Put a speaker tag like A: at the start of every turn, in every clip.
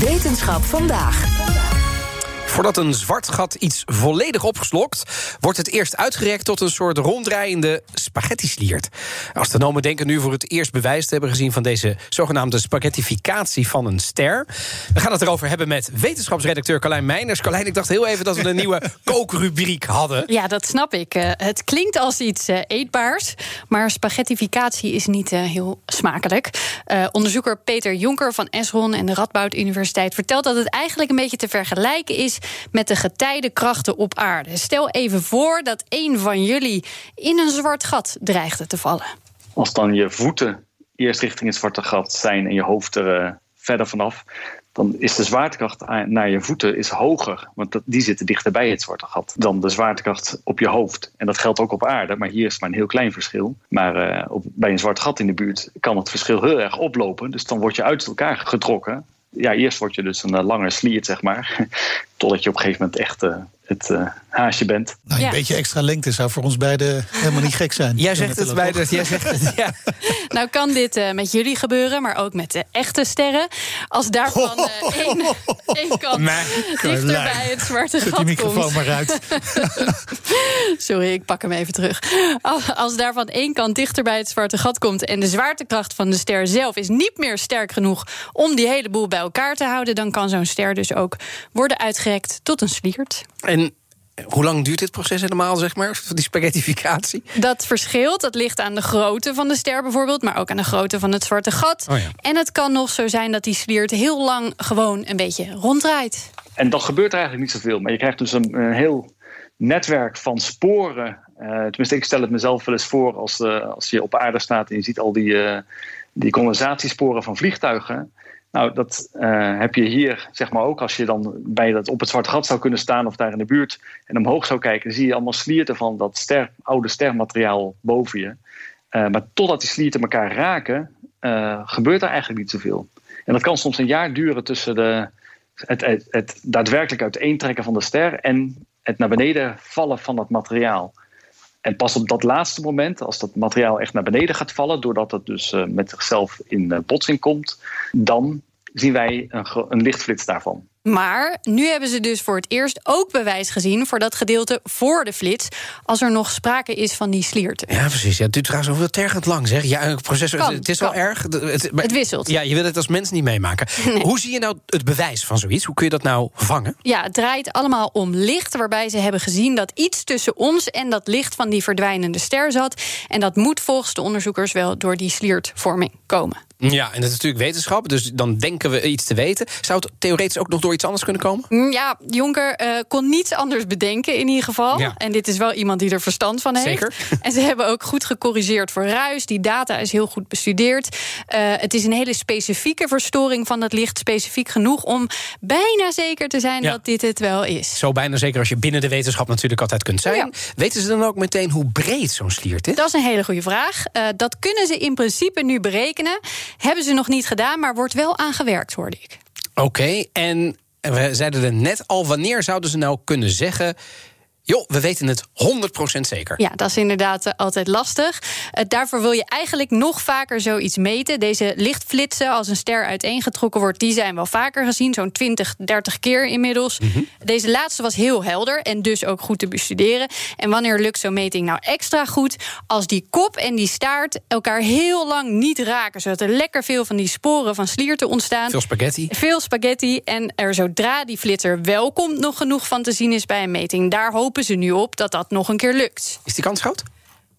A: Wetenschap vandaag.
B: Voordat een zwart gat iets volledig opgeslokt, wordt het eerst uitgerekt tot een soort ronddraaiende spaghetti-sliert. Astronomen denken nu voor het eerst bewijs te hebben gezien van deze zogenaamde spaghettificatie van een ster. We gaan het erover hebben met wetenschapsredacteur Carlijn Meiners. Carlijn, ik dacht heel even dat we een nieuwe kookrubriek hadden.
C: Ja, dat snap ik. Eh, het klinkt als iets eh, eetbaars, maar spaghettificatie is niet eh, heel smakelijk. Onderzoeker Peter Jonker van Esron en de Radboud Universiteit vertelt dat het eigenlijk een beetje te vergelijken is met de getijdenkrachten op aarde. Stel even voor dat een van jullie in een zwart gat dreigde te vallen.
D: Als dan je voeten eerst richting het zwarte gat zijn en je hoofd er eh, verder vanaf, dan is de zwaartekracht naar je voeten is hoger. Want die zitten dichter bij het zwarte gat dan de zwaartekracht op je hoofd. En dat geldt ook op aarde, maar hier is maar een heel klein verschil. Maar eh, op, bij een zwart gat in de buurt kan het verschil heel erg oplopen. Dus dan word je uit elkaar getrokken. Ja, eerst word je dus een eh, lange sliert, zeg maar. Totdat je op een gegeven moment echt eh, het eh, haasje bent.
E: Nou, een
C: Ja.
E: beetje extra lengte zou voor ons beiden helemaal niet gek zijn.
B: Jij zegt het bij de. Jij zegt het, ja.
C: Nou kan dit eh, met jullie gebeuren, maar ook met de echte sterren. Als daarvan eh, één, één kant dichter bij het zwarte
E: Zet die
C: gat
E: microfoon
C: komt.
E: maar uit.
C: Sorry, ik pak hem even terug. Als- Als daarvan één kant dichter bij het zwarte gat komt en de zwaartekracht van de ster zelf is niet meer sterk genoeg om die hele boel bij elkaar te houden, dan kan zo'n ster dus ook worden uitgerekt tot een sliert.
B: En hoe lang duurt dit proces helemaal, zeg maar? Die spaghettificatie?
C: Dat verschilt. Dat ligt aan de grootte van de ster bijvoorbeeld, maar ook aan de grootte van het zwarte gat.
B: Oh ja.
C: En het kan nog zo zijn dat die sliert heel lang gewoon een beetje ronddraait.
D: En dan gebeurt er eigenlijk niet zoveel. Maar je krijgt dus een, een heel netwerk van sporen. Eh, tenminste, ik stel het mezelf wel eens voor als, eh, als je op aarde staat en je ziet al die, eh, die condensatiesporen van vliegtuigen. Nou, dat eh, heb je hier zeg maar ook. Als je dan bij dat op het zwarte gat zou kunnen staan of daar in de buurt en omhoog zou kijken, zie je allemaal slierten van dat ster, oude stermateriaal boven je. Eh, maar totdat die slierten elkaar raken, eh, gebeurt er eigenlijk niet zoveel. En dat kan soms een jaar duren tussen de, het, het, het daadwerkelijk uiteentrekken van de ster en het naar beneden vallen van het materiaal. En pas op dat laatste moment, als dat materiaal echt naar beneden gaat vallen, doordat het dus eh, met zichzelf in eh, botsing komt, dan zien wij een, een lichtflits daarvan.
C: Maar nu hebben ze dus voor het eerst ook bewijs gezien voor dat gedeelte voor de flits, als er nog sprake is van die slierten.
B: Ja, precies. Ja, het duurt trouwens wel tergend lang, zeg. Ja, een proces,
C: Kan,
B: het is
C: kan.
B: wel erg. De- Het, maar-
C: Het wisselt.
B: Ja, je wil het als mens niet meemaken. Hoe zie je nou het bewijs van zoiets? Hoe kun je dat nou vangen?
C: Ja, het draait allemaal om licht, waarbij ze hebben gezien dat iets tussen ons en dat licht van die verdwijnende ster zat. En dat moet volgens de onderzoekers wel door die sliertvorming komen.
B: Ja, en dat is natuurlijk wetenschap, dus dan denken we iets te weten. Zou het theoretisch ook nog door iets anders kunnen komen?
C: Mm, Ja, Jonker eh, kon niets anders bedenken in ieder geval.
B: Ja.
C: En dit is wel iemand die er verstand van heeft.
B: Zeker.
C: En ze hebben ook goed gecorrigeerd voor ruis. Die data is heel goed bestudeerd. Eh, het is een hele specifieke verstoring van het licht. Specifiek genoeg om bijna zeker te zijn
B: Ja.
C: dat dit het wel is.
B: Zo bijna zeker als je binnen de wetenschap natuurlijk altijd kunt zijn.
C: Ja.
B: Weten ze dan ook meteen hoe breed zo'n sliert is?
C: Dat is een hele goede vraag. Eh, dat kunnen ze in principe nu berekenen. Hebben ze nog niet gedaan, maar wordt wel aangewerkt, hoorde ik.
B: Oké, en we zeiden er net al, wanneer zouden ze nou kunnen zeggen... joh, we weten het 100% zeker?
C: Ja, dat is inderdaad eh, altijd lastig. Eh, daarvoor wil je eigenlijk nog vaker zoiets meten. Deze lichtflitsen, als een ster uiteengetrokken wordt, die zijn wel vaker gezien. Zo'n 20, 30 keer inmiddels. Deze laatste was heel helder en dus ook goed te bestuderen. En wanneer lukt zo'n meting nou extra goed? Als die kop en die staart elkaar heel lang niet raken. Zodat er lekker veel van die sporen van slierten ontstaan.
B: Veel spaghetti.
C: Veel spaghetti. En er zodra die flitser wel komt, nog genoeg van te zien is bij een meting. Daar hopen ze nu op dat dat nog een keer lukt.
B: Is die kans groot?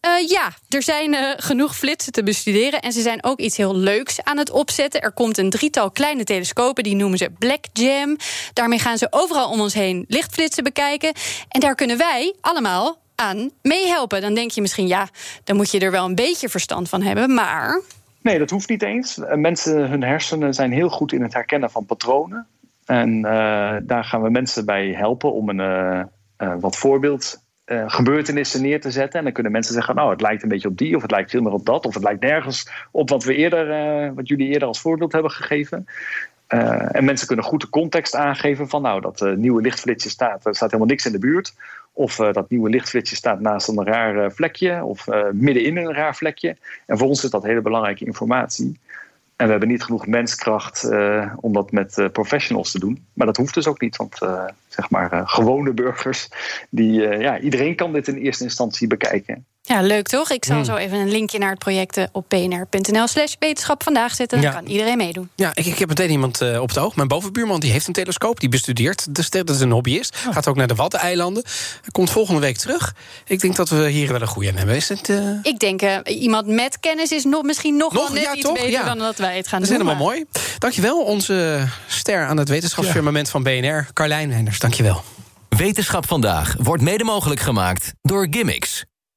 C: Eh, ja, er zijn eh, genoeg flitsen te bestuderen. En ze zijn ook iets heel leuks aan het opzetten. Er komt een drietal kleine telescopen, die noemen ze Black Jam. Daarmee gaan ze overal om ons heen lichtflitsen bekijken. En daar kunnen wij allemaal aan meehelpen. Dan denk je misschien, ja, dan moet je er wel een beetje verstand van hebben. Maar
D: Nee, dat hoeft niet eens. Eh, Mensen, hun hersenen zijn heel goed in het herkennen van patronen. En eh, daar gaan we mensen bij helpen om een eh, wat voorbeeld eh, gebeurtenissen neer te zetten. En dan kunnen mensen zeggen, nou, het lijkt een beetje op die, of het lijkt veel meer op dat, of het lijkt nergens op wat we eerder, eh, wat jullie eerder als voorbeeld hebben gegeven. En mensen kunnen goed de context aangeven van, nou, dat nieuwe lichtflitsje staat, er staat helemaal niks in de buurt. Of dat nieuwe lichtflitsje staat naast een raar vlekje, of middenin een raar vlekje. En voor ons is dat hele belangrijke informatie. En we hebben niet genoeg menskracht eh, om dat met eh, professionals te doen. Maar dat hoeft dus ook niet, want eh, zeg maar gewone burgers, die, ja, iedereen kan dit in eerste instantie bekijken.
C: Ja, leuk toch? Ik zal
B: Hmm.
C: zo even een linkje naar het project eh, op bnr.nl slash wetenschap vandaag zetten. Dan
B: Ja.
C: kan iedereen meedoen.
B: Ja, ik, ik heb meteen iemand eh, op het oog. Mijn bovenbuurman die heeft een telescoop. Die bestudeert de ster. Dat is een hobbyist. Gaat ook naar de Waddeneilanden. Hij komt volgende week terug. Ik denk dat we hier wel een goede aan hebben. Is het, eh,
C: Ik denk, iemand met kennis is nog, misschien nog,
B: Nog?
C: wel net
B: Ja,
C: iets
B: toch?
C: beter
B: Ja.
C: dan dat wij het gaan
B: dat is
C: doen.
B: helemaal
C: maar-
B: mooi. Dankjewel, onze ster aan het wetenschapsfirmament van BNR. Carlijn Wenders, dankjewel.
F: Wetenschap vandaag wordt mede mogelijk gemaakt door Gimmicks.